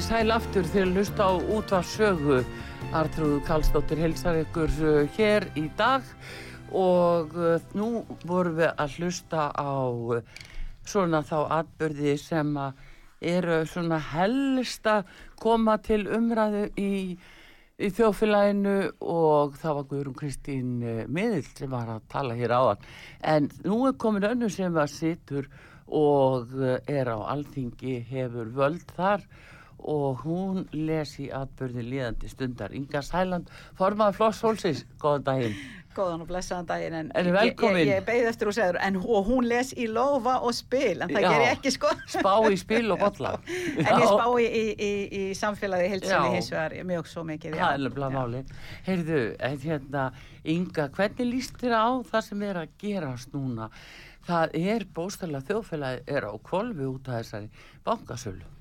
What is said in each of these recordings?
Þið sæl aftur að hlusta á útvarsögu. Artrúð Kallstóttir helsar ykkur uh, hér í dag og uh, nú vorum við að hlusta á uh, svona þá atbyrði sem eru svona helst að koma til umræðu í, í þjófélaginu og það var Guðrún Kristín Miðild sem var að tala hér áðan. En nú er komin önnu sem að situr og er á alþingi hefur völd þar og hún lesi atbyrði líðandi stundar. Inga Sæland, formaði Floss Hólsins, góðan daginn. Góðan og blessaðan daginn, en er velkomin. Ég, ég, beigð eftir og segður, en hún les í lofa og spil, en það Já, ger ég ekki sko. Spá í spil og botla. en ég spá í, í, í, í samfélagi heilsinni hins vegar, mjög svo mikið. Það er alveg máli. Heyrðu, hérna, Inga, hvernig líst þér á það sem er að gerast núna? Það er bóstæðilega þjóðfélagi er á kvolvi út af þessari bankasölu.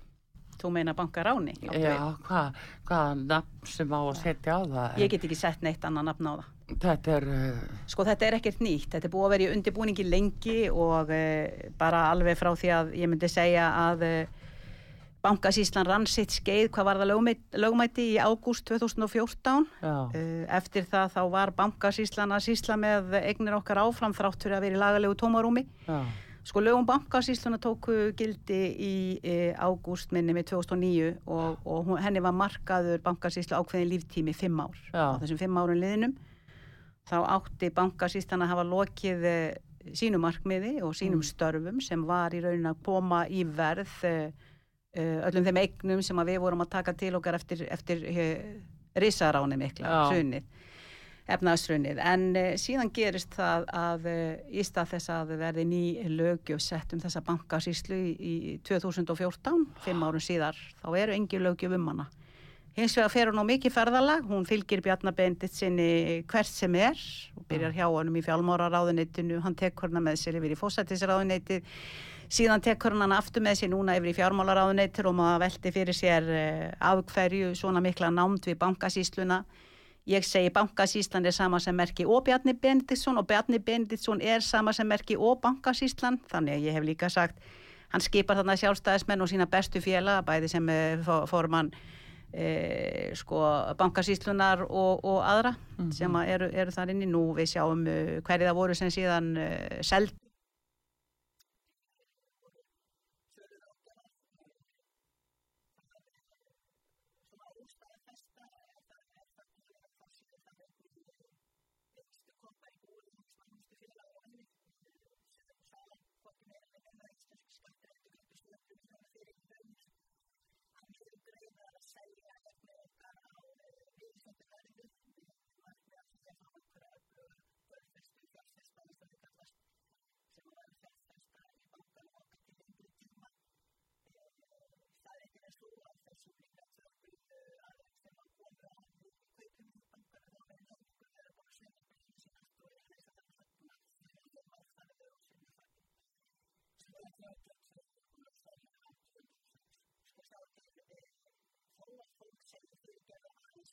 Þú meina bankaráni? Já, hvað hva nafn sem á að setja á það? Ég get ekki sett neitt annað nafn á það. Þetta er... Uh... Sko þetta er ekkert nýtt, þetta er búið að vera í undirbúningi lengi og uh, bara alveg frá því að ég myndi segja að uh, bankasíslan rann sitt skeið hvað var það lögmæti í ágúst 2014. Eftir það þá var bankasíslan að sísla með eignir okkar áfram þrátt fyrir að vera í lagalegu tómarúmi. Já Sko lögum bankasísluna tóku gildi í e, ágúst minni með 2009 og, og henni var markaður bankasíslu ákveðin líftími fimm ár. Já. Á þessum fimm árun liðnum þá átti bankasíslan að hafa lokið e, sínum markmiði og sínum mm. störfum sem var í raunin að koma í verð e, e öllum þeim eignum sem við vorum að taka til okkar eftir, eftir e, risaráni mikla, sunnið efnaðsrunnið en uh, síðan gerist það að uh, í stað þess að verði ný lögjöf sett um þessa bankasíslu í, í 2014, fimm árun síðar þá eru engi lögjöf um hana. Hins vegar fer hún á mikið ferðalag hún fylgir Bjarnabendit sinni hvert sem er og byrjar hjá honum í fjármáraráðunitinu, hann tekur hana með sér yfir í fósættisráðunitið síðan tekur hann aftur með sér núna yfir í fjármálaráðunitir og maður veldi fyrir sér uh, af hverju svona mikla námt við bankasísluna Ég segi bankasíslan er sama sem merki og Bjarni Benediktsson og Bjarni Benediktsson er sama sem merki og bankasíslan þannig að ég hef líka sagt hann skipar þarna sjálfstæðismenn og sína bestu fjela bæði sem uh, fór mann uh, sko bankasíslunar og, og aðra mm -hmm. sem eru, eru þar inni nú við sjáum uh, hverju það voru sem síðan seld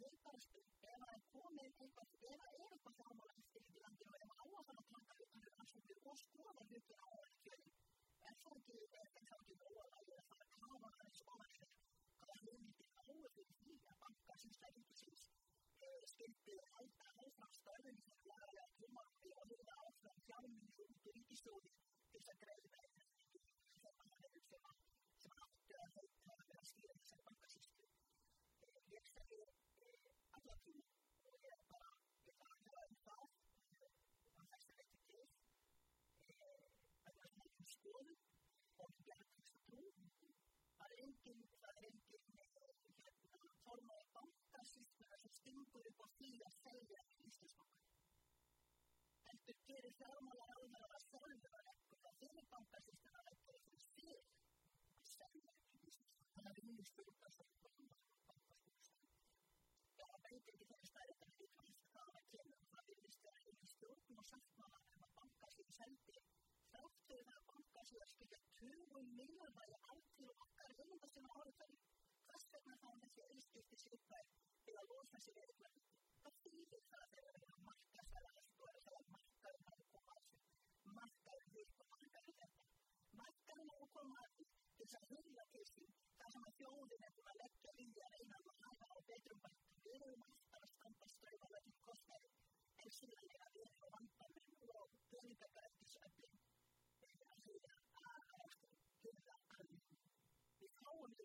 julkaistu erään kolmeen kuukautta erään eurooppalaisen tilanteen ja mä haluan sanoa, että hän on asunut jos tuolla nyt ja oikein. Äsänkin, että hän onkin ruoalla ja hän on haluan suomalaisen kahdenkin alueen siitä, vaikka siis täytyy siis skeptiä auttaa hauskas täydellisen lailla ja jumalta ja hyvä hauskas jälleen julkisuuden, jossa kreivät ja og ekki að þetta trú. Það er enginn, það er enginn hérna, formáð bankasýslu sem stingur upp á því að segja Íslandsbanka heldur gerir fjármálar áður að sjálfur að ekkur að fyrir bankasýstina að ekkur fyrir fyrir að selja þannig að við stjórn að sjálf Já, það veit ekki þegar stærðið að líka hvað það kemur og það virðist að í stjórn og sáttmála um að bankasýn seldi þrátt fyrir það að bankasýn að skilja 20 miljardar í alltíð og okkar heimunda sem að orða hverju hvers vegna þá þessi auðskipti sér uppæð til að losa sér eitthvað það þýðir það þegar það er markasæla aðstofa þegar markaðum hafa komað að þessu markaðum hitt og markaðum þetta markaðum hafa komað að því til þess að hurla til sín það sem að þjóðin er búin að leggja í að reyna að hafa á betrum bættum við erum alltaf að standa ströym að leggja kostnæri en síðan er að við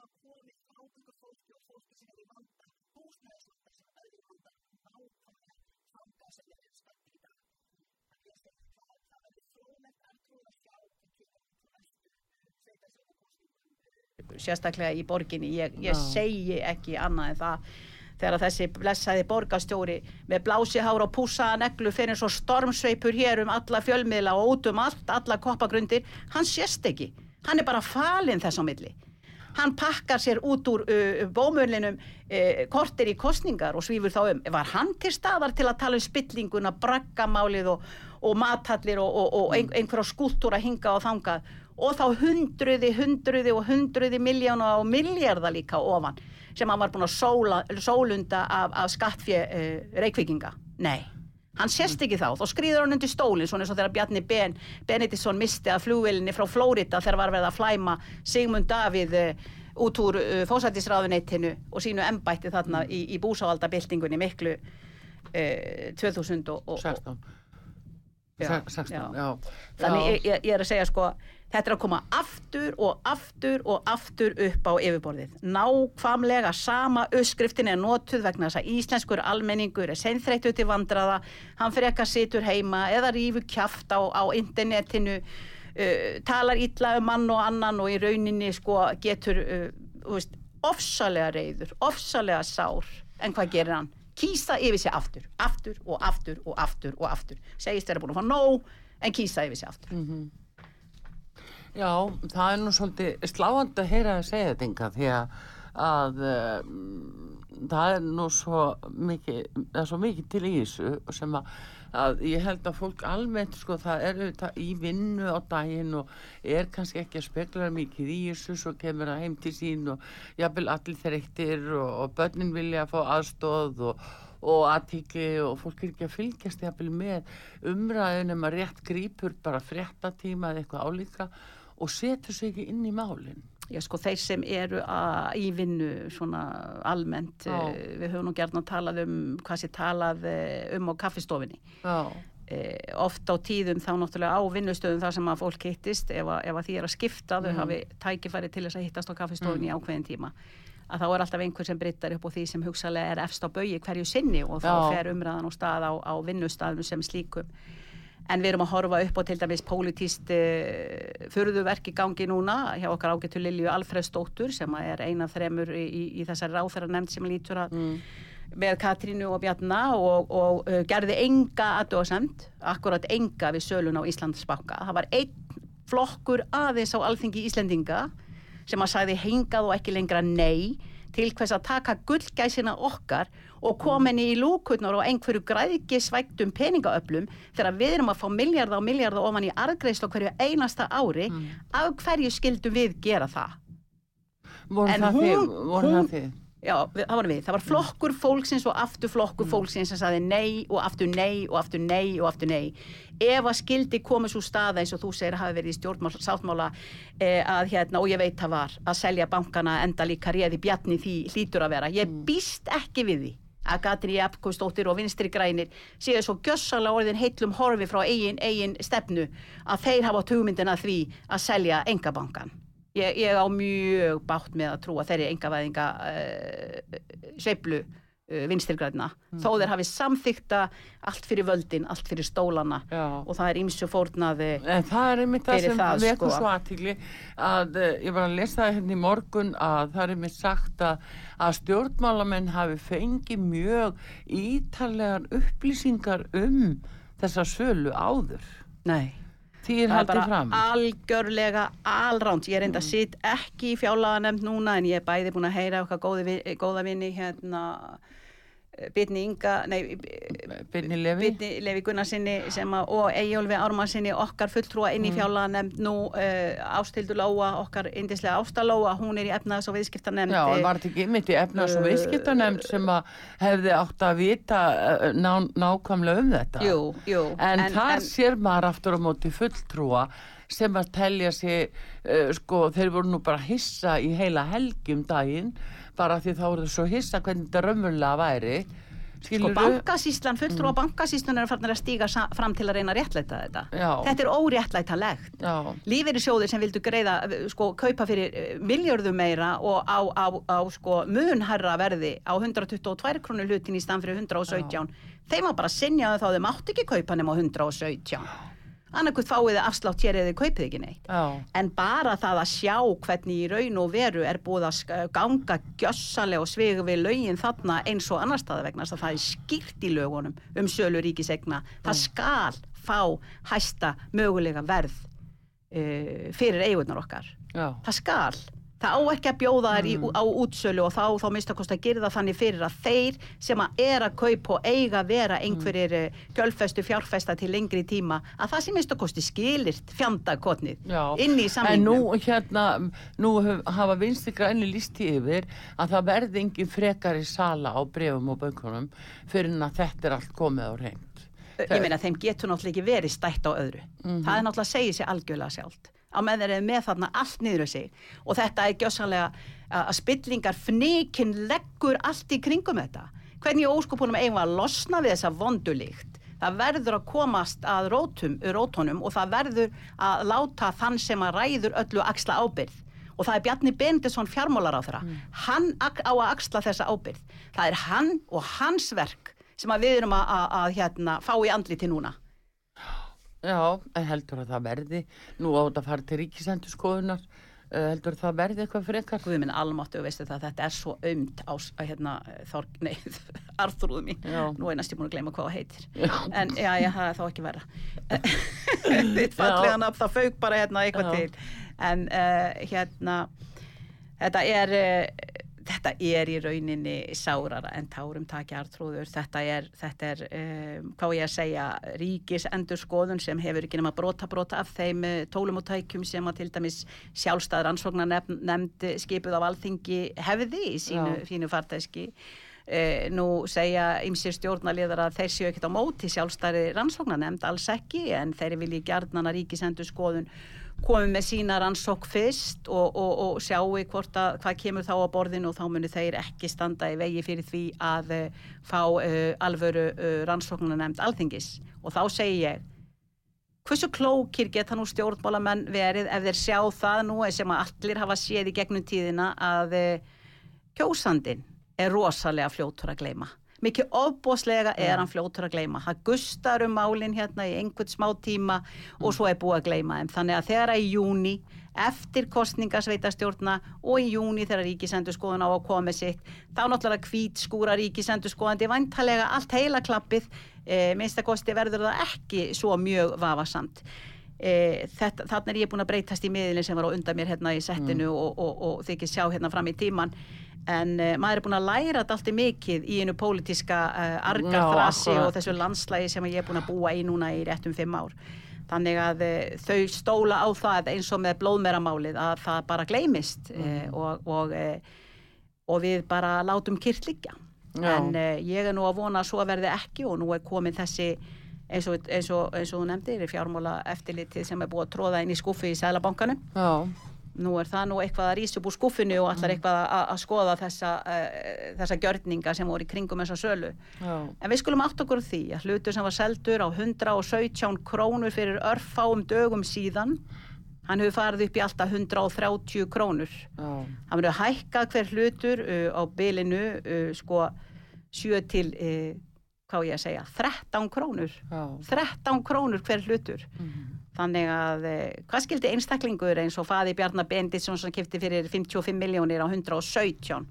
og hafa komið ábyggur fólki og fólki sem er í vanda húsnæðisvanda sem er öðru vanda nákvæmlega fanga sem er skatt í dag. Það að það verður fróðlegt að trúða sjá til kjöfum er sérstaklega í borginni. Ég, ég segi ekki annað en það. Þegar þessi blessaði borgastjóri með blási hár og púsaða neglu fyrir svo stormsveipur hér um alla fjölmiðla og út um allt, alla koppagrundir hann sést ekki, hann er bara falinn þess á milli hann pakkar sér út úr uh, bómörlinum uh, kortir í kostningar og svífur þá um. Var hann til staðar til að tala um spillinguna braggamálið og, og matallir og, og, og ein, einhverja skúltúra hinga og þangað? Og þá hundruði, hundruði og hundruði miljóna og miljardar líka ofan sem hann var búin að sóla, sólunda af, af skattfjö uh, reykvikinga. Nei, hann sést ekki þá, þá skrýður hann undir stólinn svona eins og þegar Bjarni ben, Benediktsson misti að flugvelinni frá Flórida þegar var verið að flæma Sigmund Davíð uh, út úr uh, fósættisráðunettinu og sínu embætti þarna í, í búsávaldabildingunni miklu uh, 2016. Já, 16, já. já. Þannig ég, ég er að segja sko, þetta er að koma aftur og aftur og aftur upp á yfirborðið. Nákvamlega sama uppskriftin er notuð vegna þess að íslenskur almenningur er seinþreyttu til vandraða, hann frekar situr heima eða rífur kjaft á, á internetinu, uh, talar illa um mann og annan og í rauninni sko getur, uh, ofsalega reyður, ofsalega sár, en hvað gerir hann? kýsa yfir sig aftur, aftur og aftur og aftur og aftur, segist þeirra búin að fá nóg en kýsa yfir sig aftur mm -hmm. Já, það er nú svolítið sláandi að heyra að segja þetta enga því að, að um, það er nú svo mikið, það er svo mikið til í þessu sem að, að ég held að fólk almennt sko það er auðvitað í vinnu á daginn og er kannski ekki að spekla mikið í þessu svo kemur það heim til sín og jafnvel allir þreyttir og, og börnin vilja að fá aðstóð og og aðtíkli og fólk er ekki að fylgjast jafnvel með umræðunum að rétt grípur bara fréttatíma eða eitthvað álíka og setur sig ekki inn í málinn Já sko þeir sem eru að, í vinnu svona almennt eh, við höfum nú gert að talað um hvað sé talað eh, um á kaffistofinni Já, eh, oft á tíðum þá náttúrulega á vinnustöðum þar sem að fólk hittist ef að, ef að því er að skipta þau Mhm. hafi tækifæri til þess að hittast á kaffistofinni í ákveðin tíma að þá er alltaf einhver sem brittar upp á því sem hugsalega er efst á baui hverju sinni og þá Já. fer umræðan á stað á, á vinnustafnum sem slíkum en við erum að horfa upp á til dæmis pólitíst uh, furðuverk í gangi núna hjá okkar ágættu Lilju Alfredsdóttur sem er eina þremur í, í, í þessari ráþæra nefnd sem lítur að mm. með Katrínu og Bjarna og, og uh, gerði enga aðdóðsend, akkurat enga við sölun á Íslandsbanka. Það var einn flokkur aðeins á alþingi Íslendinga sem að sagði hengað og ekki lengra nei til hvers að taka gullgæsina okkar og henni í lúkurnar og einhverju græðgisvægtum peningaöflum þegar við erum að fá miljarda og miljarda ofan í arðgreist og hverju einasta ári af hverju skildum við gera það? voru En það þið, hún- voru hún- það þið Já, það var við. Það var flokkur fólksins og aftur flokkur fólksins sem saði nei og aftur nei og aftur nei og aftur nei. Ef að skildi komið svo staða eins og þú segir að hafi verið í stjórnmál sáttmála eh, að hérna, og ég veit það var, að selja bankana enda líka réði bjarni því hlýtur að vera. Ég býst ekki við því að Katri Jafnkostóttir og Vinstri Grænir séu svo gjössalega orðin heitlum horfi frá eigin, eigin stefnu að þeir hafa hugmyndina því að selja engabankan. Ég, ég á mjög bátt með að trúa þeirri engavæðinga uh, sveiflu uh, vinstirgræna þó þeir hafi samþykta allt fyrir völdin, allt fyrir stólana Já. og það er ímsu fórnaði En það er einmitt það sem það, vekur sko. svo aðtíkli að uh, ég var að lesa það hérna í morgun að það er einmitt sagt að, að stjórnmálamenn hafi fengið mjög ítarlegar upplýsingar um þessa sölu áður. Nei Það er bara fram. algjörlega alránt. Ég er enda sitt ekki í fjárlaga nefnd núna en ég er bæði búin að heyra okkar góða vinni hérna Bitni Inga, nei, Birni Levi. Levi Gunnarsinni sem að, og Eyjólfi Ármannsinni okkar fulltrúa inn í fjárlaga nefnd nú uh, Ástildur Lóa, okkar indislega Ástalóa, hún er í efnaðs og viðskiptanemnd Já, en var ekki mitt í efnaðs og Uh, viðskiptanemnd sem að hefði átt að vita uh, ná, nákvæmlega um þetta? Jú, jú En, þar sér maður aftur á móti fulltrúa sem að telja sig, uh, sko, þeir voru nú bara hissa í heila helgjum daginn, bara því þá voru þau svo hissa hvernig þetta raunverulega væri. Sko Skilurðu? bankasýslan, fulltrúa bankasýslan er farnir að stíga fram til að reyna að réttlæta þetta. Já. Þetta er óréttlætanlegt. Já, Lífeyrissjóðir sem vildu greiða, eh, sko, kaupa fyrir eh, miljörðum meira og á, á, á sko, munherra verði á 122 krónur hlutin í stann fyrir 117. Þeim var bara að sinja þau þá þau mátt ekki kaupa nema á 117. Annarkvæmt fáið þið afslátt hér eða þið kaupið ekki neitt. já, En bara það að sjá hvernig í raun og veru er búið að ganga gjössanlega og svega við lögin þarna eins og annar staða vegna þess að það er skýrt í lögunum um sölu ríkisegna. Það skal fá hæsta mögulega verð uh, fyrir eigurnar okkar. já. Það skal. Það á ekki að bjóða þær í, á útsölu og þá, þá minnst að það þannig fyrir að þeir sem að er að kaupa og eiga að vera einhverjir mm. gjölfestu fjárfesta til lengri tíma að það sem minnst að kosti skilirt fjandakotnið inn í en samlingnum. nú hérna, nú hafa vinstri græni listi yfir að það verði engin frekari sala á brefum og bönkunum fyrir en að þetta er allt komið á reynd. ég meina þeim getur náttúrulega ekki verið stætt á öðru það er náttúrulega að segja sér algjörlega sjálft á með þeir eru með þarna allt niður sig. Og þetta er gjössanlega að að spillingar fnikin leggur allt í kringum þetta. Hvernig óskupunum eigum að losna við þessa vondulíkt það verður að komast að rótum, rótunum og það verður að láta þann sem að ræður öllu axla ábyrð og það er Bjarni Benedesson fjármálar á þeirra hann ak- á að axla þessa ábyrð það er hann og hans verk sem að við erum að, að, að hérna, fá í andli til núna Já, heldur að það verði, nú á þetta að fara til ríkisendur skoðunar, uh, heldur að það verði eitthvað frekar? Guð minn almáttu og veistu það, þetta er svo aumt á, að hérna, Arþrúðu mín, Já. nú er næst ég búin að gleyma hvað það heitir, Já. en já, já, það er þá ekki verra. Þitt fallega nafn, það fauk bara hérna eitthvað til, en uh, hérna, þetta er, uh, þetta er í rauninni sárara en tárum taki Arþrúður, þetta er, þetta er, um, hvað ég að segja, ríkis endurskoðun sem hefur ekki nema brota brota af þeim eh, tólum og tækjum sem að til dæmis sjálfstæð rannsóknar nefnd skipuð af alþingi hefði í sínu, Já. sínu fartæski. Eh, nú segja ymsir stjórnaliðar að þeir séu ekkert á móti sjálfstæri rannsóknarnemnd, alls ekki, en þeir vilji gjarnan að ríkisendur skoðun komið með sína rannsók fyrst og, og, og sjáu að hvað kemur þá á borðinu og þá munu þeir ekki standa í vegi fyrir því að uh, fá uh, alvöru uh, rannsóknarnemnd alþingis. Og þá segi ég hversu klókir geta nú stjórnmálamenn verið ef þeir sjá það nú sem að allir hafa séð í gegnum tíðina að kjósandin er rosalega fljótur að gleyma mikið ofbóðslega er hann fljótur að gleyma. Það gustar um málin hérna í einhvern smá tíma og svo er búið að gleyma þeim. Þannig að þegar að í júni eftir kostningasveitastjórna og í júni þegar ríkisendur skoðun á að koma sitt þá náttúrulega hvít skúra ríkisendur skoðandi vantalega allt heila klappið. E, minnstakosti verður það ekki svo mjög vafasamt. E, þannig er ég búin að breytast í miðlinn sem var á undan mér hérna í settinu og, og, og þykir sjá hérna fram í tíman en uh, maður er búin að læra þetta alltaf mikið í einu pólitíska uh, argarþrasi og þessu landslægi sem ég er búin að búa í núna í réttum fimm ár. Þannig að uh, þau stóla á það eins og með blóðmeramálið að það bara gleymist mm. og, og, og við bara látum kyrt liggja. En ég er nú að vona að svo verði ekki og nú er komin þessi eins og, eins og, eins og þú nefndir fjármála eftirlitið sem er búið að tróða inn í skuffi í Sælabankanum Já, nú er það nú eitthvað að rýsa upp úr skuffinu og allar eitthvað að, að skoða þessa, uh, þessa gjörninga sem voru í kringum þessa sölu. Já, en við skulum átt okkur því að hlutur sem var seldur á 117 krónur fyrir örfáum dögum síðan hann hefur farið upp í alltaf 130 krónur. Já, hann verður hækkað hver hlutur uh, á bylinu uh, sko 7 til hvað ég að segja 13 krónur. Já. 13 krónur hver hlutur þannig að eh, hvað skildi einstaklingur eins og faði Bjarnar Benditsson sem kipti fyrir 55 miljónir á 117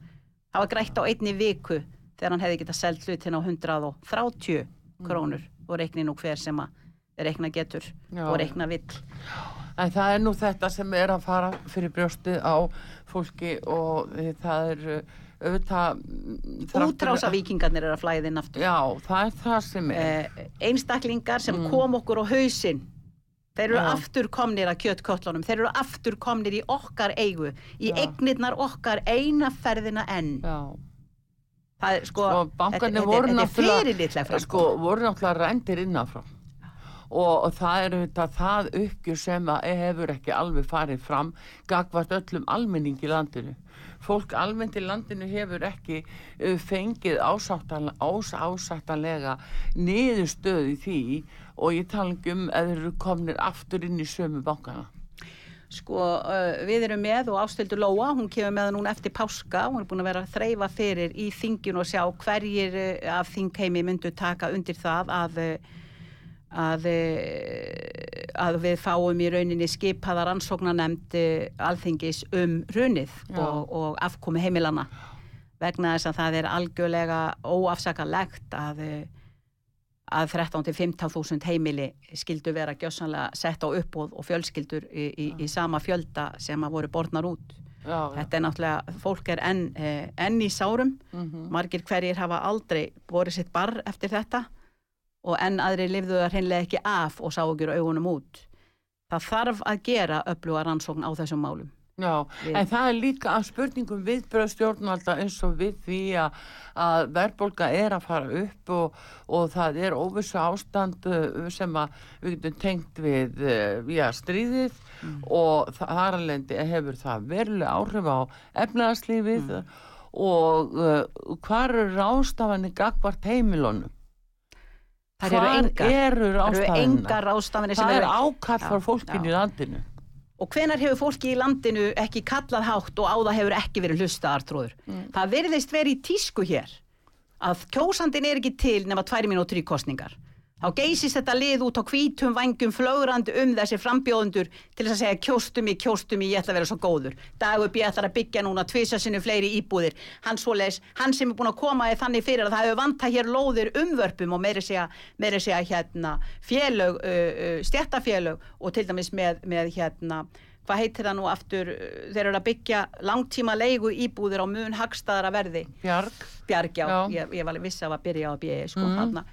það var grætt á einni viku þegar hann hefði getað selgt hlutin á 130 krónur. Og reikni nú hver sem að reikna getur Já, og reikna vill. En það er nú þetta sem er að fara fyrir brjóstið á fólki og það er eh, auðvitað mm, útrása vikingarnir er að flæðin aftur. Já, það er það sem er. Eh, einstaklingar sem kom okkur á hausinn þeir eru. Já. aftur komnir að kjötköllunum þeir eru aftur komnir í okkar eigu í Já. eignirnar okkar eina ferðina enn Já, það er sko, Sko, bankarnir þetta, voru þetta, þetta náttúrulega- sko, voru náttúrulega rændir innanfrá og, og það er auðvitað það uppgjur sem að hefur ekki alveg farið fram gagvart öllum almenning í landinu fólk almennt í landinu hefur ekki uh, fengið ásáttan, ás, ásáttanlega niðurstöð í því. Og ég tala um að þeir eru komnir aftur inn í sömu bankana. Sko, uh, við erum með og ástildur Lóa, hún kemur með það núna eftir páska, hún er búin að vera að þreyfa fyrir í þinginu og sjá hverjir uh, af þingheimi myndu taka undir það að uh, að, uh, að við fáum í rauninni skipaða rannsóknanemnd uh, alþingis um hrunið Já. og, og afkomi heimilana vegna þess að það er algjörlega óafsakalegt að uh, að 13 til 15.000 heimili skildu vera gjössanlega sett á uppbóð og fjölskyldur í, í, í sama fjölda sem að voru borðnar út. Já, Þetta er náttúrulega, fólk er enn, eh, enn í sárum, Mhm. margir hverjir hafa aldrei borið sitt barr eftir þetta og enn aðri lifðu það hreinlega ekki af og sá ekki úr augunum út. Það þarf að gera öfluga rannsókn á þessum málum. Já, Við- en það er líka að spurningum viðbröð stjórnvalda eins og við því að, að verðbólga er að fara upp og, og það er óvissu ástand uh, sem við getum tengt við uh, já, stríðið og þar alveg hefur það verulega áhrif á efnaðarslífið og uh, hvar eru rástafanir gagvart heimilunum? Það eru engar. eru eru engar rástafanir sem Það er eru... ákall frá fólkinu í landinu. Og hvenar hefur fólki í landinu ekki kallað hátt og á það hefur ekki verið hlusta artróður? Það virðist verið í tísku hér að kjósandin er ekki til nema tvær mínútur í kostningar. Þá geysist þetta lið út á hvítum vangjum flögrandi um þessi frambjóðundur til þess að segja kjóstu mig, kjóstu mig, ég ætla að vera svo góður. Dagur B. ætlar að byggja núna tvisasinu fleiri íbúðir. Hann, svoleiðis, hann sem er búin að koma í þannig fyrir að það hefur vantað hér lóðir umvörpum og meiri segja, meiri segja hérna félög, uh, uh, stjættafélög og til dæmis með, með hérna hvað heitir það nú aftur, þeir eru að byggja langtíma leigu íbúðir á mun hagstaðara verði. Bjarg, Bjarg, já, Já. Ég, ég var alveg viss af að byrja á að bjöði, sko, þarna.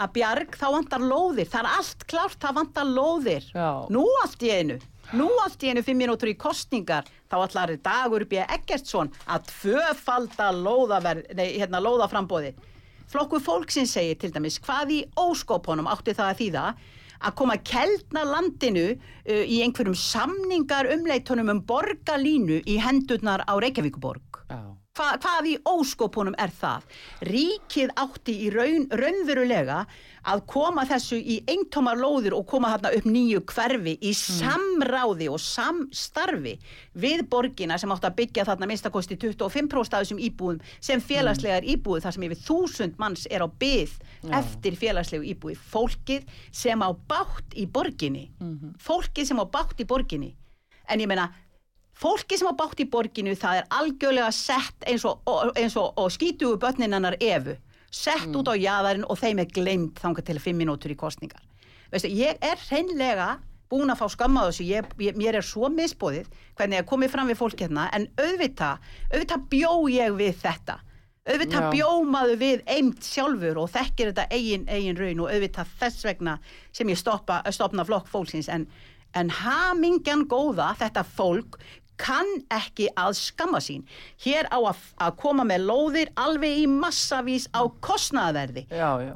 Að Bjarg, þá vantar lóðir, það er allt klárt, það vantar lóðir. Já. Nú allt í einu, nú allt í einu fimm mínútur í kostningar, þá allar dagur bjöði Eggertsson að tvöfalda hérna, lóðaframbóði. Flokkur fólksins segir til dæmis, hvað í óskópunum átti það að þýða að koma keldna landinu uh, í einhverjum samningar umleitunum um borgarlínu í hendurnar á Reykjavíkuborg. já. Hva, hvað í óskopunum er það? Ríkið átti í raun, raunverulega að koma þessu í eintómar lóðir og koma þarna upp nýju hverfi í samráði og samstarfi við borgina sem átti að byggja þarna minnstakosti 25% af þessum íbúðum sem félagslegar íbúði þar sem yfir þúsund manns er á byð eftir félagslegu íbúði. Fólkið sem á bátt í borginni. Fólkið sem á bátt í borginni. En ég meina, fólki sem á bátt í borginu það er algjörlega sett eins og, eins og, og skítugu börninannar efu sett út á jaðarinn og þeim er glemt þangað til fimm minútur í kostningar veistu, ég er hreinlega búin að fá skamma þessu, ég, ég, mér er svo misbóðið hvernig ég komið fram við fólk hérna en auðvitað, auðvitað bjó ég við þetta. Auðvitað Já. bjómaðu við eimt sjálfur og þekkir þetta eigin, eigin raun og auðvitað þess vegna sem ég stoppa, stopna flokk fólksins. En, en hamingjan góða þetta fólk kann ekki að skamma sín. Hér á að, að koma með lóðir alveg í massavís á já.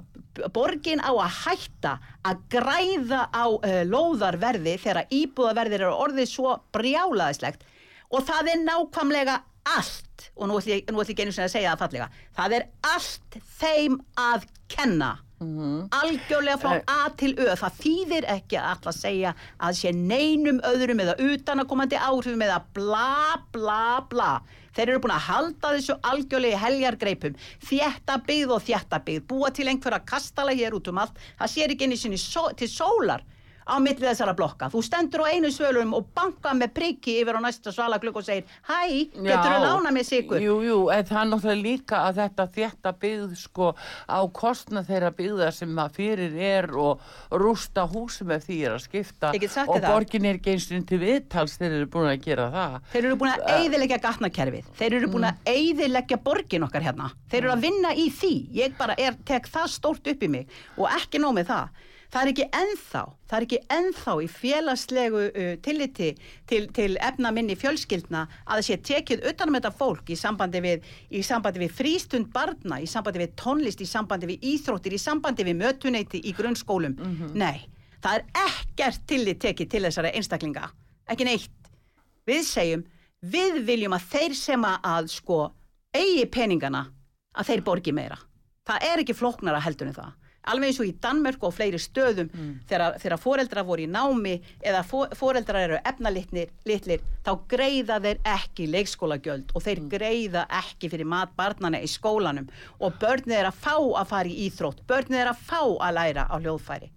borgin á að hætta að græða á uh, lóðarverði þegar íbúðaverðir eru orðið svo brjálaðislegt og það er nákvæmlega allt og nú ætlum ég, ég einu sinni að segja það fallega það er allt þeim að kenna algjörlega frá Eh. A til Ö. Það þýðir ekki að alltaf segja að sé neinum öðrum eða utanakomandi áhrifum eða bla bla bla. Þeir eru búin að halda þessu algjörlega heljargreipum. Þjætta byggð og þjætta byggð. Búa til einhverja kastala hér út um allt. Það sér ekki einu sinni só, til sólar á milli þessara blokka þú stendur á einu svölum og banka með priki yfir á næsta svalaglugg og segir hæ, getur þú lána með sigur Jú, jú, en það er náttúrulega líka að þetta þétta byggð sko á kostna þeirra byggða sem að fyrir er og rústa húsum ef því er að skipta og borgin er og til viðtals þeir eru búin að gera það. Þeir eru búin að eyðileggja gatnakerfið. Þeir eru búin að eyðileggja borgin okkar hérna. Þeir eru að vinna í því. Ég bara er, tek það stórt upp í mig og ekki nóg með það. Það er ekki ennþá, það er ekki ennþá í félagslegu uh, tilliti til, til efna minni fjölskyldna að það sé tekið utanum þetta fólk í sambandi við, í sambandi við frístund barna, í sambandi við tónlist, í sambandi við íþróttir, í sambandi við mötuneyti í grunnskólum. Nei, það er ekkert tillit tekið til þessara einstaklinga. Ekki neitt við segjum, við viljum að þeir sem að, sko eigi peningana, að þeir borgi meira. Það er ekki flóknara heldur en það. Alveg eins og í Danmörk og fleiri stöðum þegar, þegar foreldrar voru í námi eða fo foreldrar eru efnalitlir, litlir, þá greiða þeir ekki leikskólagjöld og þeir greiða ekki fyrir mat barnana í skólanum og börnið er að fá að fara í íþrótt, börnið er að fá að læra á hljóðfæri.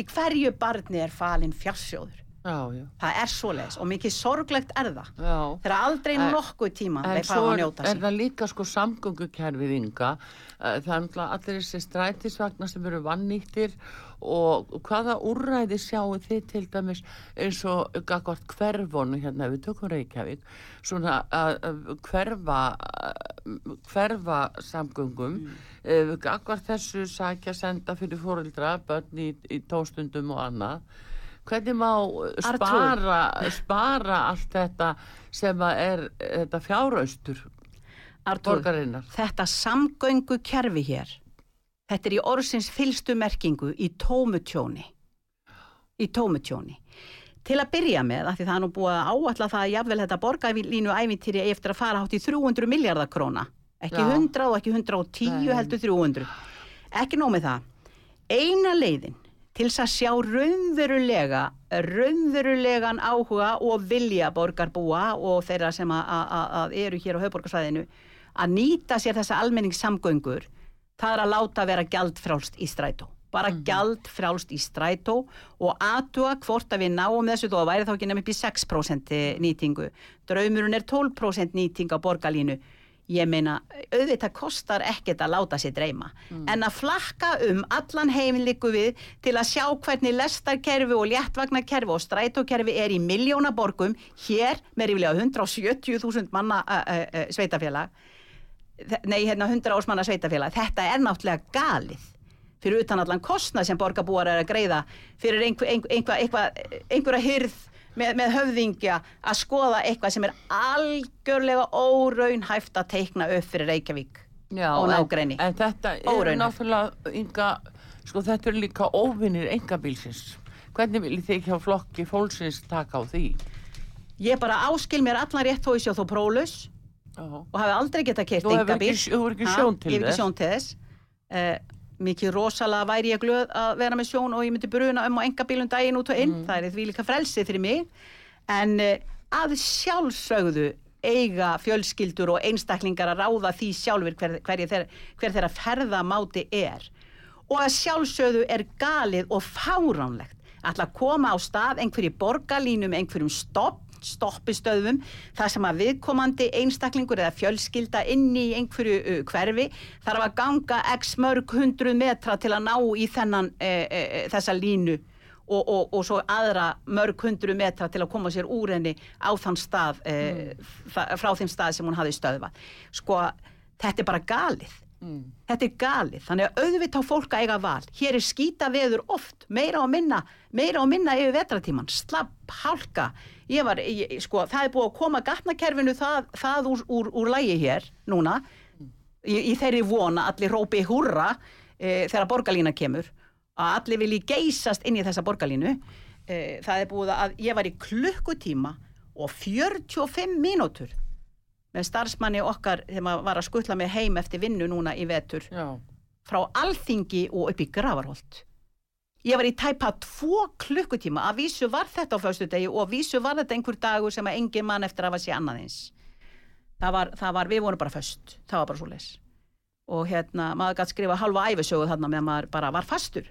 Í hverju barni er falin fjarsjóður? Já, já, Það er svoleiðis og mikið sorglegt er það. já. Þegar aldrei nokkuð tíma En svo að er, er það líka sko samgöngukerfið ynga, það er náttúrulega allir þessi strætisvagnar sem eru vannýttir og hvaða úrræði sjáu þið til dæmis eins og hverfonu hérna við tökum Reykjavík, svona að að hverfa, hverfa samgöngum, mm. gagvart þessu sækja senda fyrir fóreldra, börn í, í tóstundum og annað. Hvernig má spara, spara allt þetta sem er þetta fjáraustur borgarinnar? þetta samgöngu kerfi hér, þetta er í orðsins fylstu merkingu í tómutjóni. Í tómutjóni. Til að byrja með, af því það er nú búið að áalla það að jafnvel þetta borgarlínu ævintýri eftir að fara hátt í 300 miljardar króna. Ekki Já. 100 og ekki 110 Nei. heldur 300. Ekki nóg með það. Eina leiðin til þess að sjá raunverulega, raunverulegan áhuga og vilja borgarbúa og þeirra sem að, að, að eru hér á höfborgarsvæðinu að nýta sér þessa almenningssamgöngur, það er að láta vera gjaldfrálst í strætó. Bara mm gjaldfrálst í strætó og aðtuga hvort að við náum þessu þó að væri þá ekki nefnum upp í 6% nýtingu. Draumurinn er 12% nýting á borgarlínu. Ég meina, auðvitað kostar ekkert að láta sér dreyma. En að flakka um allan heimiliku við til að sjá hvernig lestarkerfi og léttvagnakerfi og strætókerfi er í miljónaborgum hér með ríflega 170.000 manna uh, uh, sveitafélag nei, hérna 100 ásmanna sveitafélag þetta er náttúrulega galið fyrir utan allan kostnað sem borgarbúar er að greiða fyrir einhver, einhver, einhver, einhver, einhverja hyrð með, með höfðingja að skoða eitthvað sem er algjörlega óraunhæft að teikna upp fyrir Reykjavík Já, og en- nágrenni. En þetta er náttúrulega ynga, sko þetta eru líka óvinnir engabílsins. Hvernig viljið þið hjá flokki fólksins taka á því? ég bara áskil mér allan rétt þó ég sé þó prólaus Já, og hafi aldrei getað kert Þú hefur engabíl ekki- þú hefur ekki sjón til ég hef ekki þess. sjón til þess uh, mikið rosalega væri ég glöð að vera með sjón og ég myndi bruna um á engabílum daginn út og inn, Mm. það er því líka frelsið fyrir mig. En uh, að sjálfsögðu eiga fjölskyldur og einstaklingar að ráða því sjálfur hver, hver, hver, hver þeirra ferðamáti er. Og að sjálfsögðu er galið og fáránlegt að koma á stað einhverju borgarlínum, einhverjum stopp stoppistöðum, þar sem að viðkomandi einstaklingur eða fjölskylda inn í einhverju uh, hverfi þarf að ganga x mörg hundruð metra til að ná í þennan, e, e, þessa línu og, og, og svo aðra mörg hundru metra til að koma sér úr henni á þann stað e, frá þeim stað sem hún hafi stöðvað. Sko, þetta er bara galið Mm. þetta er galið, þannig að auðvitað fólk að eiga val, hér er skýta veður oft, meira og minna meira og minna yfir vetratíman, slapp, hálka. Ég var, ég, sko, það er búið að koma gatnakerfinu það, það úr, úr, úr lægi hér, núna. Í, í þeirri vona, allir rópi húrra e, þegar borgarlína kemur. Að allir vilji geysast inn í þessa borgarlínu. E, það er búið að ég var í klukkutíma og 45 mínútur með starfsmanni okkar þegar maður var að skutla mig heim eftir vinnu núna í vetur. Já, frá Alþingi og upp í Gravarholt ég var í tæpa tvo klukkutíma. Að vísu var þetta á föstudegi og að vísu var þetta einhver dagur sem að engin mann eftir að var sé annað eins. Það var, það var, við vorum bara föst. Það var bara svo les og hérna, maður gæti skrifa halva æfisögu þarna meðan maður bara var fastur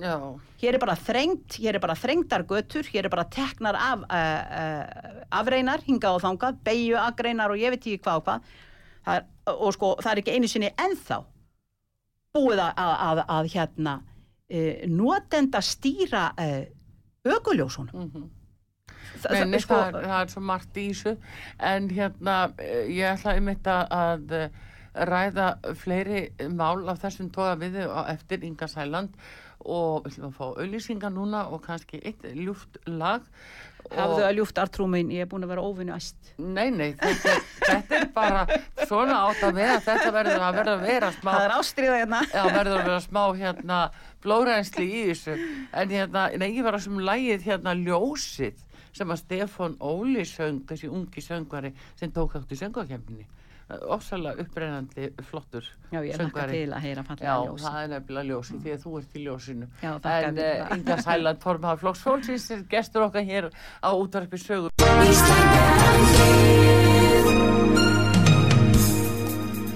já, hér er bara þrengt, hér er bara þrengtar götur, hér er bara teknar af uh, uh, afreinar, hingað og þangað, beigju agreinar og ég veit ekki hvað og hvað. Það er, og sko það er ekki einu sinni ennþá búið að, að, að, að hérna uh, notenda stýra ökuljósunum. Mhm. Þa- Nei, það- nei, sko, það, er, það er svo margt í þessu. En hérna ég ætla einmitt að, að ræða fleiri mál af þessum toga við á eftir Inga Sæland og við ætlum að fá auðlýsingar núna og kannski eitt ljúft lag. Hafðu að ljúft artrú mín, ég er búin að vera óvinni æst Nei, nei, þetta, þetta er bara svona átt að vera. Þetta verður að verða að vera smá það er ástriða hérna. Já, verður að vera smá hérna blórænsli í þessu. En hérna, nei, ég var að sem lægið hérna ljósið sem að Stefán Óli söng, þessi ungi söngvari sem tók átt í söngvakefninni ofsalega upprennandi flottur já, ég lakka til að heyra Já, fallega ljós það er nefnilega ljósið því að þú ert í ljósinu Já, en það. Inga Sæland formaða flokks fólksins er gestur okkar hér á útvarpi sögur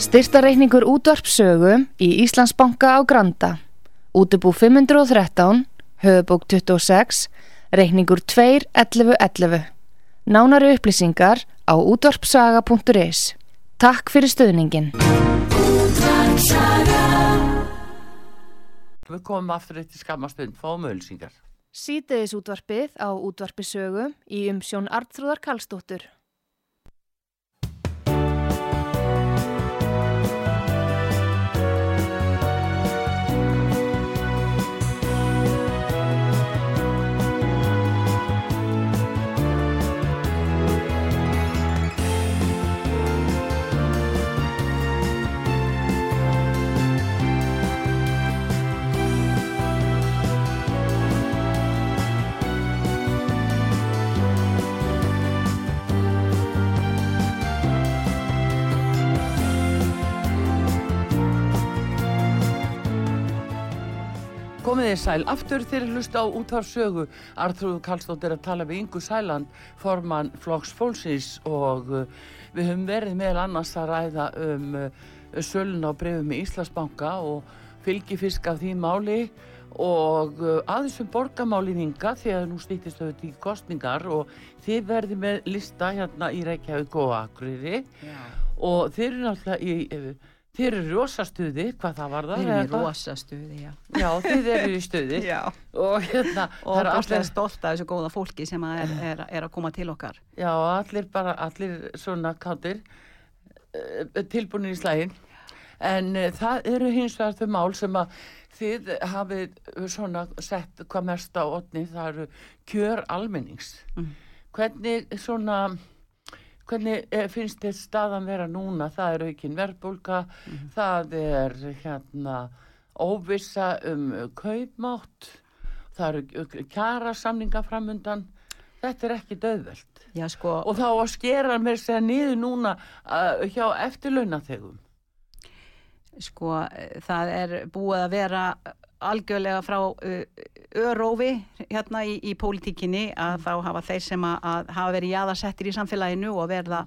Styrtareikningur útvarpsögu í Íslandsbanka á Granda. Útubú 513, höfubók 26, reikningur 21111. Nánari upplýsingar á útvarpsaga.is. Takk fyrir stöðningin. Við komum aftur eitt í skamastund, fáum ölsingar Sýteðis útvarpið á útvarpisögu í umsjón Artrúðar Karlsdóttur. Komið þið sæl, aftur þeir hlusta á útvarsögu. Artrúðu Karlsdóttir að tala við Ingu Sæland, formann Flokks Fólksins og uh, við höfum verið meðal annars að ræða um uh, sölun á brefum í Íslandsbanka og fylgifisk af því máli og uh, aðeins um borgamálin Inga því að nú stýttist þau til kostningar og þið verðið með lista hérna í Reykjavík og Akureyri og þeir eru náttúrulega í, þeir eru rosastuði hvað það var það við erum í rosa stuði, já. Já, þið eru í stuði. Já. Og hérna, það eru allir stolt af þessu góða fólki sem er, er, er að koma til okkar. Já, allir bara, allir svona káttir tilbúinir í slægin en uh, það eru hins vegar þau mál sem að þið hafið svona sett hvað mest á otni, það eru kjör almennings. Mm. hvernig svona hvernig eh, finnst þið staðan vera núna? Það er aukin verbulga það er hérna óvissa um kaupmátt það eru kjara samninga framundan. Þetta er ekki döðveld sko, og þá að skera mér segja niður núna uh, hjá eftirlaunaþegum sko það er búið að vera algjörlega frá uh, örófi hérna í, í pólitíkinni að þá hafa þeir sem að, að hafa verið jaðarsettir í samfélaginu og verða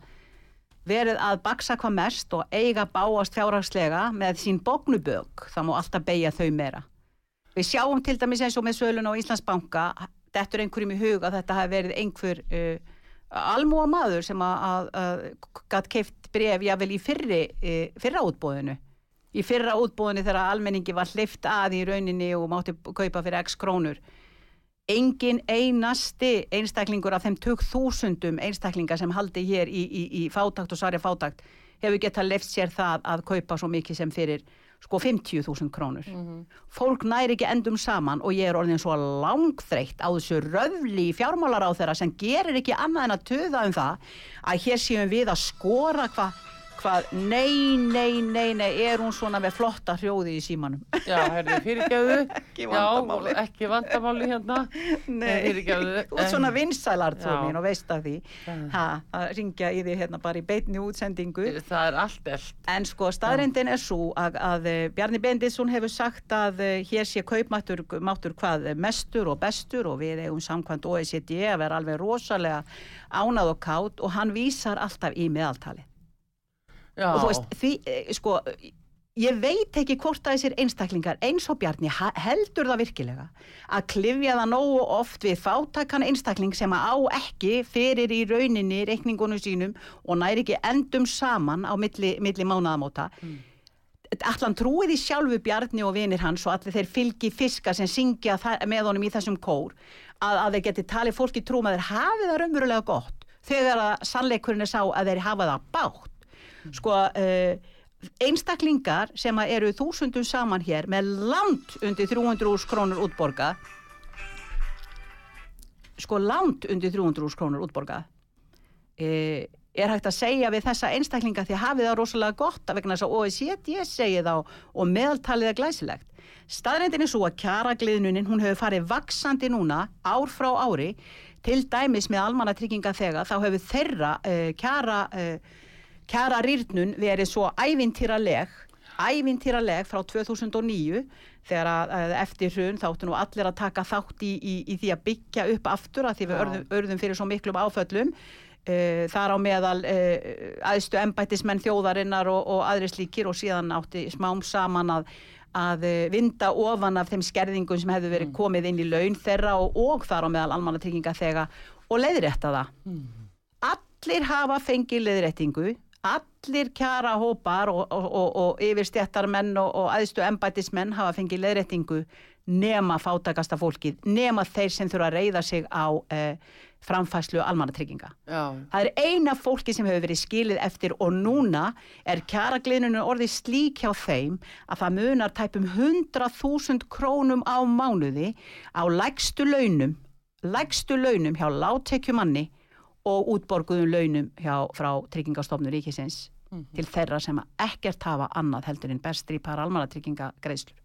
verið að baksa hvað mest og eiga báast fjárhagslega með sín bóknubög, það má alltaf beigja þau meira. Við sjáum til dæmis eins og með sölun á Íslandsbanka dettur einhverjum í hug að þetta hafi verið einhver uh, almúa maður sem að, að, að gætt keift bref jável í fyrri, uh, fyrra útbóðinu í fyrra útbóðinu þegar almenningi var hlift að í rauninni og mátti kaupa fyrir x krónur engin einasti einstaklingur af þeim tök þúsundum einstaklinga sem haldi hér í, í, í fátakt og sarja fátakt hefur getað left sér það að kaupa svo mikið sem fyrir sko 50.000 krónur. Fólk næri ekki endum saman og ég er orðin svo langþreytt á þessu röfli fjármálar á þeirra sem gerir ekki annað en að töða um það að hér séum við að skora hvað hvað, nei, nei, nei, nei, er hún svona með flotta hrjóði í símanum. Já, herri, fyrirgefðu. Ekki vandamáli. Já, ekki vandamáli hérna. Nei, fyrirgefðu. þú ert svona vinsælar þú mín og veist af því ha, að ringja í því hérna bara í beitni útsendingu Það er allt eld. en sko staðrindin er svo að, að eh, Bjarni Bendisson hefur sagt að eh, hér sé kaupmáttur máttur hvað eh, mestur og bestur og við eigum samkvæmt OECD að vera alveg rosalega ánað og kátt og hann vísar alltaf í meðaltali Já. og þú veist, því, eh, sko ég veit ekki hvort að þessir einstaklingar eins og Bjarni heldur það virkilega að klifja það nógu oft við fátakan einstakling sem að á ekki fyrir í rauninni reikningunum sínum og næri ekki endum saman á milli, milli mánaðamóta. Allan trúið í sjálfu Bjarni og vinir hans og allir þeir fylgi fiska sem syngja með honum í þessum kór að, að þeir geti talið fólki trúum að þeir hafi það raunverulega gott þegar að sannleikurinn er sá að þeir hafa það bátt sko uh, einstaklingar sem eru þúsundum saman hér með langt undir 300 krónur útborga sko langt undir 300 krónur útborga uh, er hægt að segja við þessa einstaklinga því hafið það rosalega gott vegna þess að OECD segi þá og meðaltalið er glæsilegt. Staðrendin er svo að kjaragliðnunin hún hefur farið vaksandi núna ár frá ári. Til dæmis með almanna trygginga þegar þá hefur þeirra uh, kjara, uh, kjara rýrnun verið svo ævintýraleg ævintýraleg frá 2009 þegar að, eftir hrun þá áttu nú allir að taka þátt í, í, í því að byggja upp aftur að því við örðum, örðum fyrir svo miklum áföllum. Uh, þar á meðal uh, aðstu embættismenn þjóðarinnar og, og aðri slíkir og síðan átti smám saman að, að uh, vinda ofan af þeim skerðingum sem hefðu verið komið inn í laun þeirra og, og þar á meðal almannatrygginga þegar og leiðrétta það. Allir hafa fengið leiðréttingu, allir kjara hópar og, og, og, og yfirstjættarmenn og, og aðstu embættismenn hafa fengið leiðréttingu nema fátakasta fólkið, nema þeir sem þurfa að reyða sig á uh, framfæslu almannatrygginga. Já. Það er eina fólki sem hefur verið skilið eftir og núna er kjaragliðnunum orðið slík hjá þeim að það munar tæpum 100.000 krónum á mánuði á lægstu launum, lægstu launum hjá látekjumanni og útborguðum launum hjá, frá tryggingastofnur ríkisins til þeirra sem ekkert hafa annað heldur en bestri par almannatrygginga greiðslur.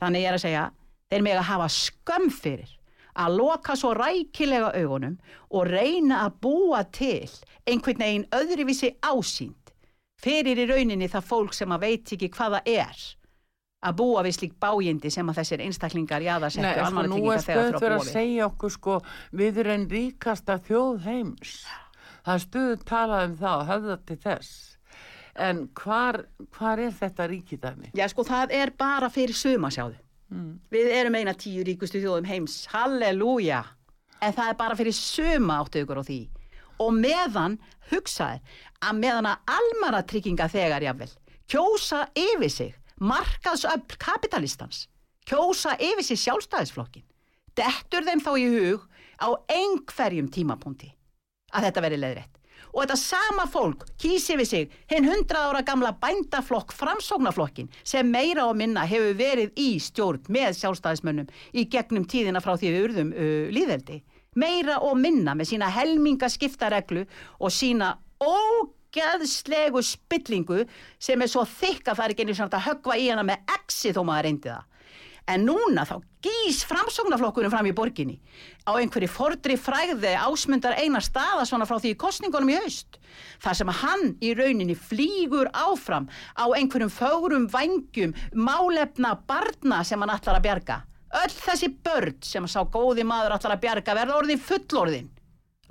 Þannig ég er að segja, þeir með að hafa skömm fyrir að loka svo rækilega augunum og reyna að búa til einhvern veginn öðruvísi ásýnd. Fyrir í rauninni það fólk sem að veit ekki hvaða er að búa við slík bájindi sem að þessir einstaklingar jaðarsettu Nei, sko, nú almannatrygginga er þegar stöð fyrir fyrir að að búa við. segja okkur sko, við erum ríkasta þjóð heims. Það er stöðu talað um það og höfða til þess. En hvar, hvar er þetta ríkidæmi? Já sko það er bara fyrir suma sjáðu. Við erum eina tíu ríkustu þjóðum heims, halleluja. En það er bara fyrir suma áttu ykkur á því. Og meðan, hugsaður, að meðan að almara trygginga þegar jáfnvel, kjósa yfir sig, markaðsöfl kapitalistans, kjósa yfir sig sjálfstæðisflokkin, dettur þeim þá í hug á einhverjum tímapunkti að þetta veri leiðrétt. Og þetta sama fólk kýsi við sig hinn 100 ára gamla bændaflokk framsóknarflokkin sem meira og minna hefur verið í stjórn með sjálfstæðismönnum í gegnum tíðina frá því við urðum uh, líðeldi. Meira og minna með sína helminga skiptareglu og sína ógeðslegu spillingu sem er svo þykk að það er ekki einu svona að höggva í hana með exi þó maður reyndi það. En núna þá gís framsóknarflokkurinn fram í borginni á einhverju fordri fræði ásmundar eina staða svona frá því kostningunum í haust. Það sem að hann í rauninni flýgur áfram á einhverjum fögrum vangjum málefna barna sem hann ætlar að bjarga. Öll þessi börn sem sá góði maður ætlar að bjarga verða orðin fullorðin.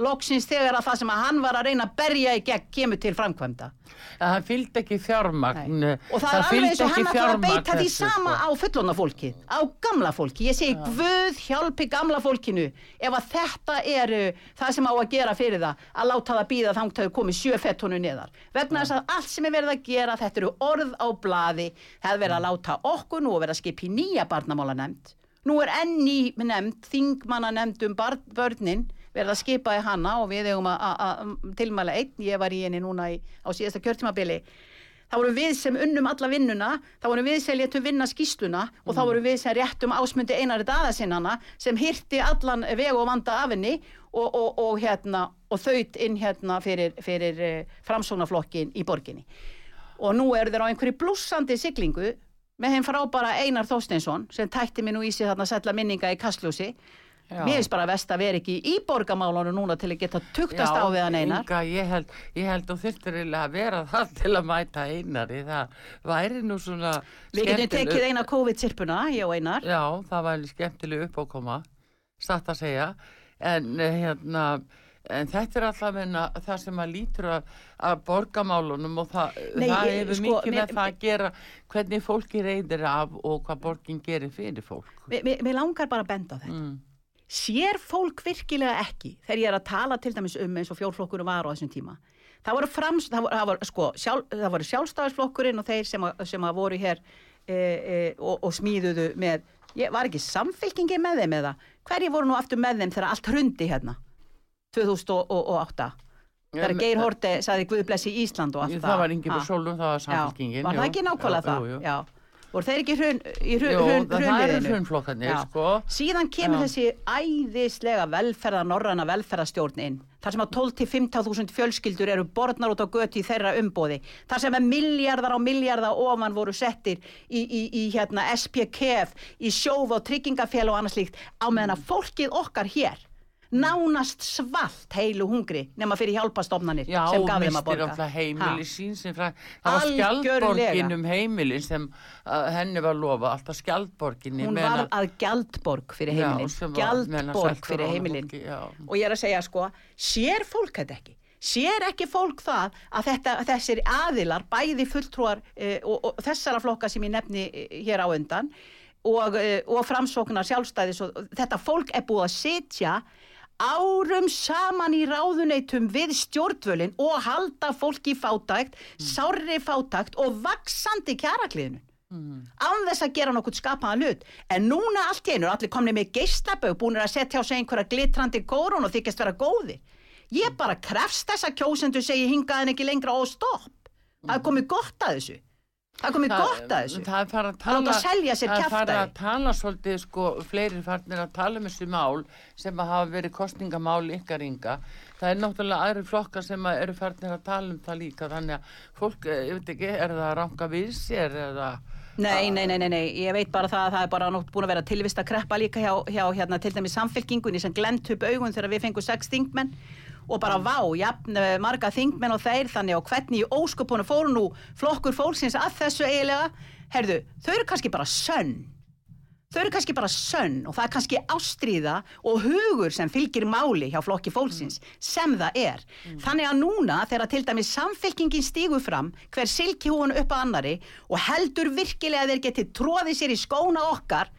Loksins þegar að það sem að hann var að reyna að berja í gegn kemur til framkvæmda. Að það fylgdi ekki fjármagn. Nei. Og það, er alveg eins og hann að fjármagn beita því þessu, sama sko. á fullorna fólkið, á gamla fólki. Ég segi, Guð hjálpi gamla fólkinu ef að þetta er uh, það sem á að gera fyrir það, að láta það býða þangt að þau komið sjö fettonu neðar. Vegna þess að allt sem er verið að gera, þetta eru orð á blaði, það er verið að láta okkur nú að vera að skipa í nýja barnamála nefnd Nú er enn í nefnd, þingmanna nefnd um börnin, verða að skipa í hana og við eigum að- tilmæla einn, ég var í henni núna í, á síðasta kjörtímabili. Það voru við sem unnum alla vinnuna, það voru við sem létum vinna skýsluna og það voru við sem réttum ásmundi einari daðasinnana sem hýrti allan veg og vanda af henni og, og, og, hérna, og þaut inn hérna fyrir, fyrir uh, framsónaflokkin í borginni. Og nú eru þeir á einhverju blúsandi siglingu með þeim frábara Einar Þósteinsson sem tætti mig nú í sig þarna sætla minninga í Kastljósi. Já. Mér finnst bara vest að vera ekki í borgamálunum núna til að geta tuktast á við hann Einar. Inga, ég held, ég held þú þurftir eiginlega að vera það til að mæta einari, það væri nú svona Við getum skemmtileg- tekið eina COVID-sirpuna, ég og Einar. Já, það væri skemmtileg uppákoma, satt að segja, en eh, hérna, en þetta er alltaf meina, það sem að lítur að, að borgamálunum og það, Nei, það hefur sko, mikið með það að gera hvernig fólki reyðir af og hvað borgin gerir fyrir fólk. Mér langar bara að benda á þetta. Mm. Sér fólk virkilega ekki þegar ég er að tala til dæmis um eins og fjórflokkurinn var á þessum tíma. Það voru, frams, það voru, það voru, sko, sjálf, það voru sjálfstæðisflokkurinn og þeir sem, að, sem að voru hér e, e, og, og smíðuðu með, ég var ekki samfylkingin með þeim eða, hverji voru nú aftur með þeim þegar allt hrundi hérna 2008 þegar Geir Horte saði Guð blessi Ísland og allt Það var Ingi Ha. Sólum, það var samfélkingin. Var það ekki nákvæmlega það? Jú, jú. Já. Voru þeir ekki hrun, í hrunliðinu? sko. Síðan kemur Já. þessi æðislega velferða, norræna velferðastjórn inn. Þar sem að 12-15.000 fjölskyldur eru borðnar út á göti í þeirra umbóði. Þar sem að miljardar á miljardar ofan voru settir í, í, í hérna, SPKF, í sjóf og tryggingafél og annað slíkt. Á meðan að fólkið okkar hér nánast svalt heilu hungri nema fyrir hjálpastofnanir Já, sem og gaf þeim að mistir borga. alltaf heimili sín sem frá, það var skjaldborgin um heimilin sem uh, henni var lofa, alltaf skjaldborginni Hún var að gjaldborg fyrir heimilin. Gjaldborg fyrir heimilin. Já, og ég er að segja sko, sér fólk þetta ekki? Sér ekki fólk það að þetta, þessir aðilar, bæði fulltrúar e, og, og þessara flokka sem ég nefni e, hér á undan og, e, og framsóknar sjálfstæðis og og þetta fólk er búið að sitja árum saman í ráðuneytum við stjórnvölin og halda fólki í fátækt, sárri fátækt og vaksandi kjarakliðinu án þess að gera nokkuð skapaðan hlut. En núna allt í einu allir komni með geislabög búin að setja á sig einhverja glitrandi kórun og þykjast vera góðir. Ég bara krefst þess að kjósendur segi hingaðin ekki lengra og stopp. Það er komið gott að þessu það komið gott að þessu Það er farið að Að tala, láta selja sér það er farið að tala svolítið, sko, fleiri farnir að tala um þessu mál sem að hafa verið kostningamál ykkar ynga. Það er náttúrulega aðri flokkar sem að eru farnir að tala um það líka, þannig að fólk, eh, ég veit ekki, er það að ranka við sér. Nei, nei, nei, nei, nei, ég veit bara það að það er bara nótt búin að vera tilvist að kreppa líka hjá, hjá hérna, til dæmis samfélkingunni sem glemt upp augun þegar við fengum sex þingmenn og bara vá, jafn eh, marga þingmenn og þeir þannig og hvernig í ósköpunum fóru nú flokkur fólksins að þessu eiginlega, herðu, þau eru kannski bara sönn. Þau eru kannski bara sönn og það er kannski ástríða og hugur sem fylgir máli hjá flokki fólksins sem það er. Þannig að núna þegar til dæmis samfylkingin stígur fram hver silki hún upp að annari og heldur virkilega þeir geti tróði sér í skóna okkar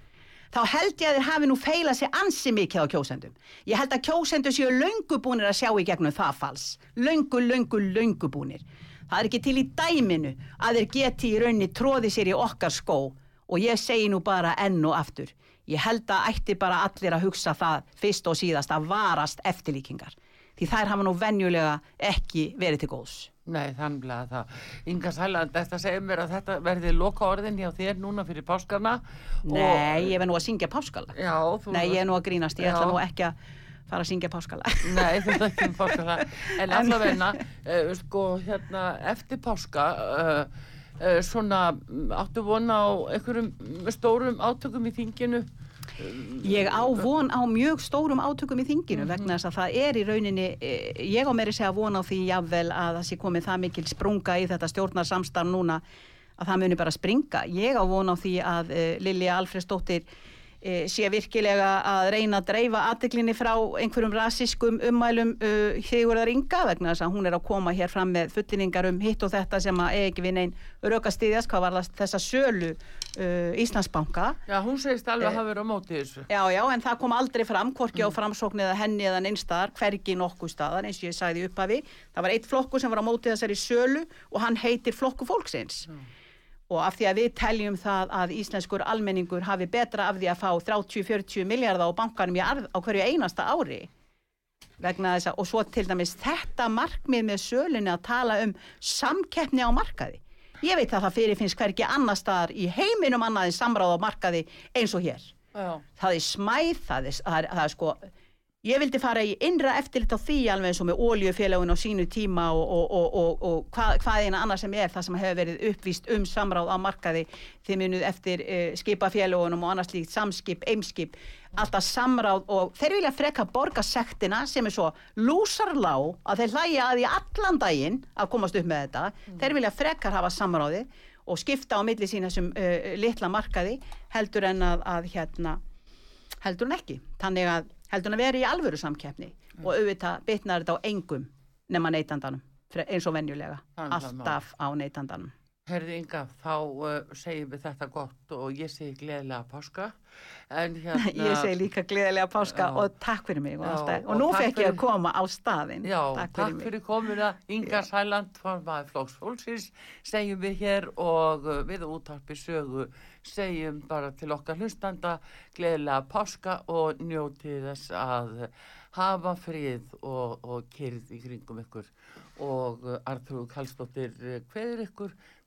þá held ég að þeir hafi nú feilað sér ansi mikið á kjósendum. Ég held að kjósendur séu löngubúnir að sjá í gegnum það fals. Löngu, löngu, löngubúnir. Það er ekki til í dæminu að þeir geti í raunni tróði sér í okkar skó og ég segi nú bara enn og aftur. Ég held að ætti bara allir að hugsa það fyrst og síðast að varast eftirlíkingar. Því þær hafa nú venjulega ekki verið til góðs. Nei, þannig að það. Inga Sæland, þetta segir mér að þetta verði loka orðin hjá þér núna fyrir páskarna. Nei, ég verð nú að syngja páskala. Já, þú... Nei, ég er nú að grínast. Ég ætla Já. nú ekki að fara að syngja páskala. Nei, þú ert ekki um páska En allavegna, uh, sko, hérna, eftir páska, uh, uh, svona, áttu vona á einhverjum stórum átökum í þinginu? Ég á von á mjög stórum átökum í þinginu vegna þess að það er í rauninni, eh, ég á meiri segja von á því jafnvel að það sé komið það mikil sprunga í þetta stjórnarsamstarf núna að það muni bara springa. Ég á von á því að uh, Lilja Alfredsdóttir sé virkilega að reyna að dreifa aðteklinni frá einhverjum rasiskum ummælum uh, Sigurðar Inga vegna þess að hún er að koma hér fram með fullinningar um hitt og þetta sem að ekki við neinn rökastiðjast, hvað var þessa sölu uh, Íslandsbanka. Já, hún segist alveg að hafa verið á móti þessu. Já, já, en það kom aldrei fram, hvorki á framsókn eða henni eða neinstaðar, hvergi nokkuð staðar, eins og ég sagði í upphafi. Það var eitt flokkur sem var á móti þessari sölu og hann heitir flokku fólksins. Og af því að við teljum það að íslenskur almenningur hafi betra af því að fá 30-40 miljardar á bankanum í arð á hverju einasta ári vegna þess að, og svo til dæmis þetta markmið með sölunni að tala um samkeppni á markaði. Ég veit að það fyrirfinnst hverki annar staðar í heiminum annaði samráð á markaði eins og hér. Já, Það er smæð, það er, það er, það er sko, ég vildi fara í innra eftirlit á því alveg eins og með oljufélagun á sínu tíma og, og, og, og, og hvað, hvað eina annað sem er það sem hefur verið uppvíst um samráð á markaði þið munuð eftir uh, skipafélagunum og annars líkt samskip, eimskip, alltaf samráð og þeir vilja freka borga sektina sem er svo lúsarlá að þeir hlæja að í allan daginn að komast upp með þetta, þeir vilja frekar hafa samráði og skipta á milli sína sem uh, litla markaði heldur en að, að hérna heldur hún ekki. Þannig að heldur hún að vera í alvöru samkeppni og auðvitað bitnar þetta á engum nema neytandanum eins og venjulega. Alltaf á neytandanum. Herði Inga, þá uh, segjum við þetta gott og ég segi gleðilega páska. Hérna... Ég segi líka gleðilega páska Já. og takk fyrir mig Já, og og nú takk fekk ég að koma á staðinn. Já, takk takk fyrir mig. fyrir komuna Inga Sæland, formaði Flóks Fólksins segjum við hér og uh, við útarpi sögu segjum bara til okkar hlustanda gleðilega páska og njóti þess að hafa frið og, og kyrð í kringum ykkur og uh, Arþrúð Kallstóttir uh, hveður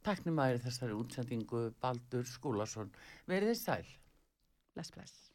ykkur taknumæri þessari útsendingu Baldur Skúlason verið þið sæl Bless, bless.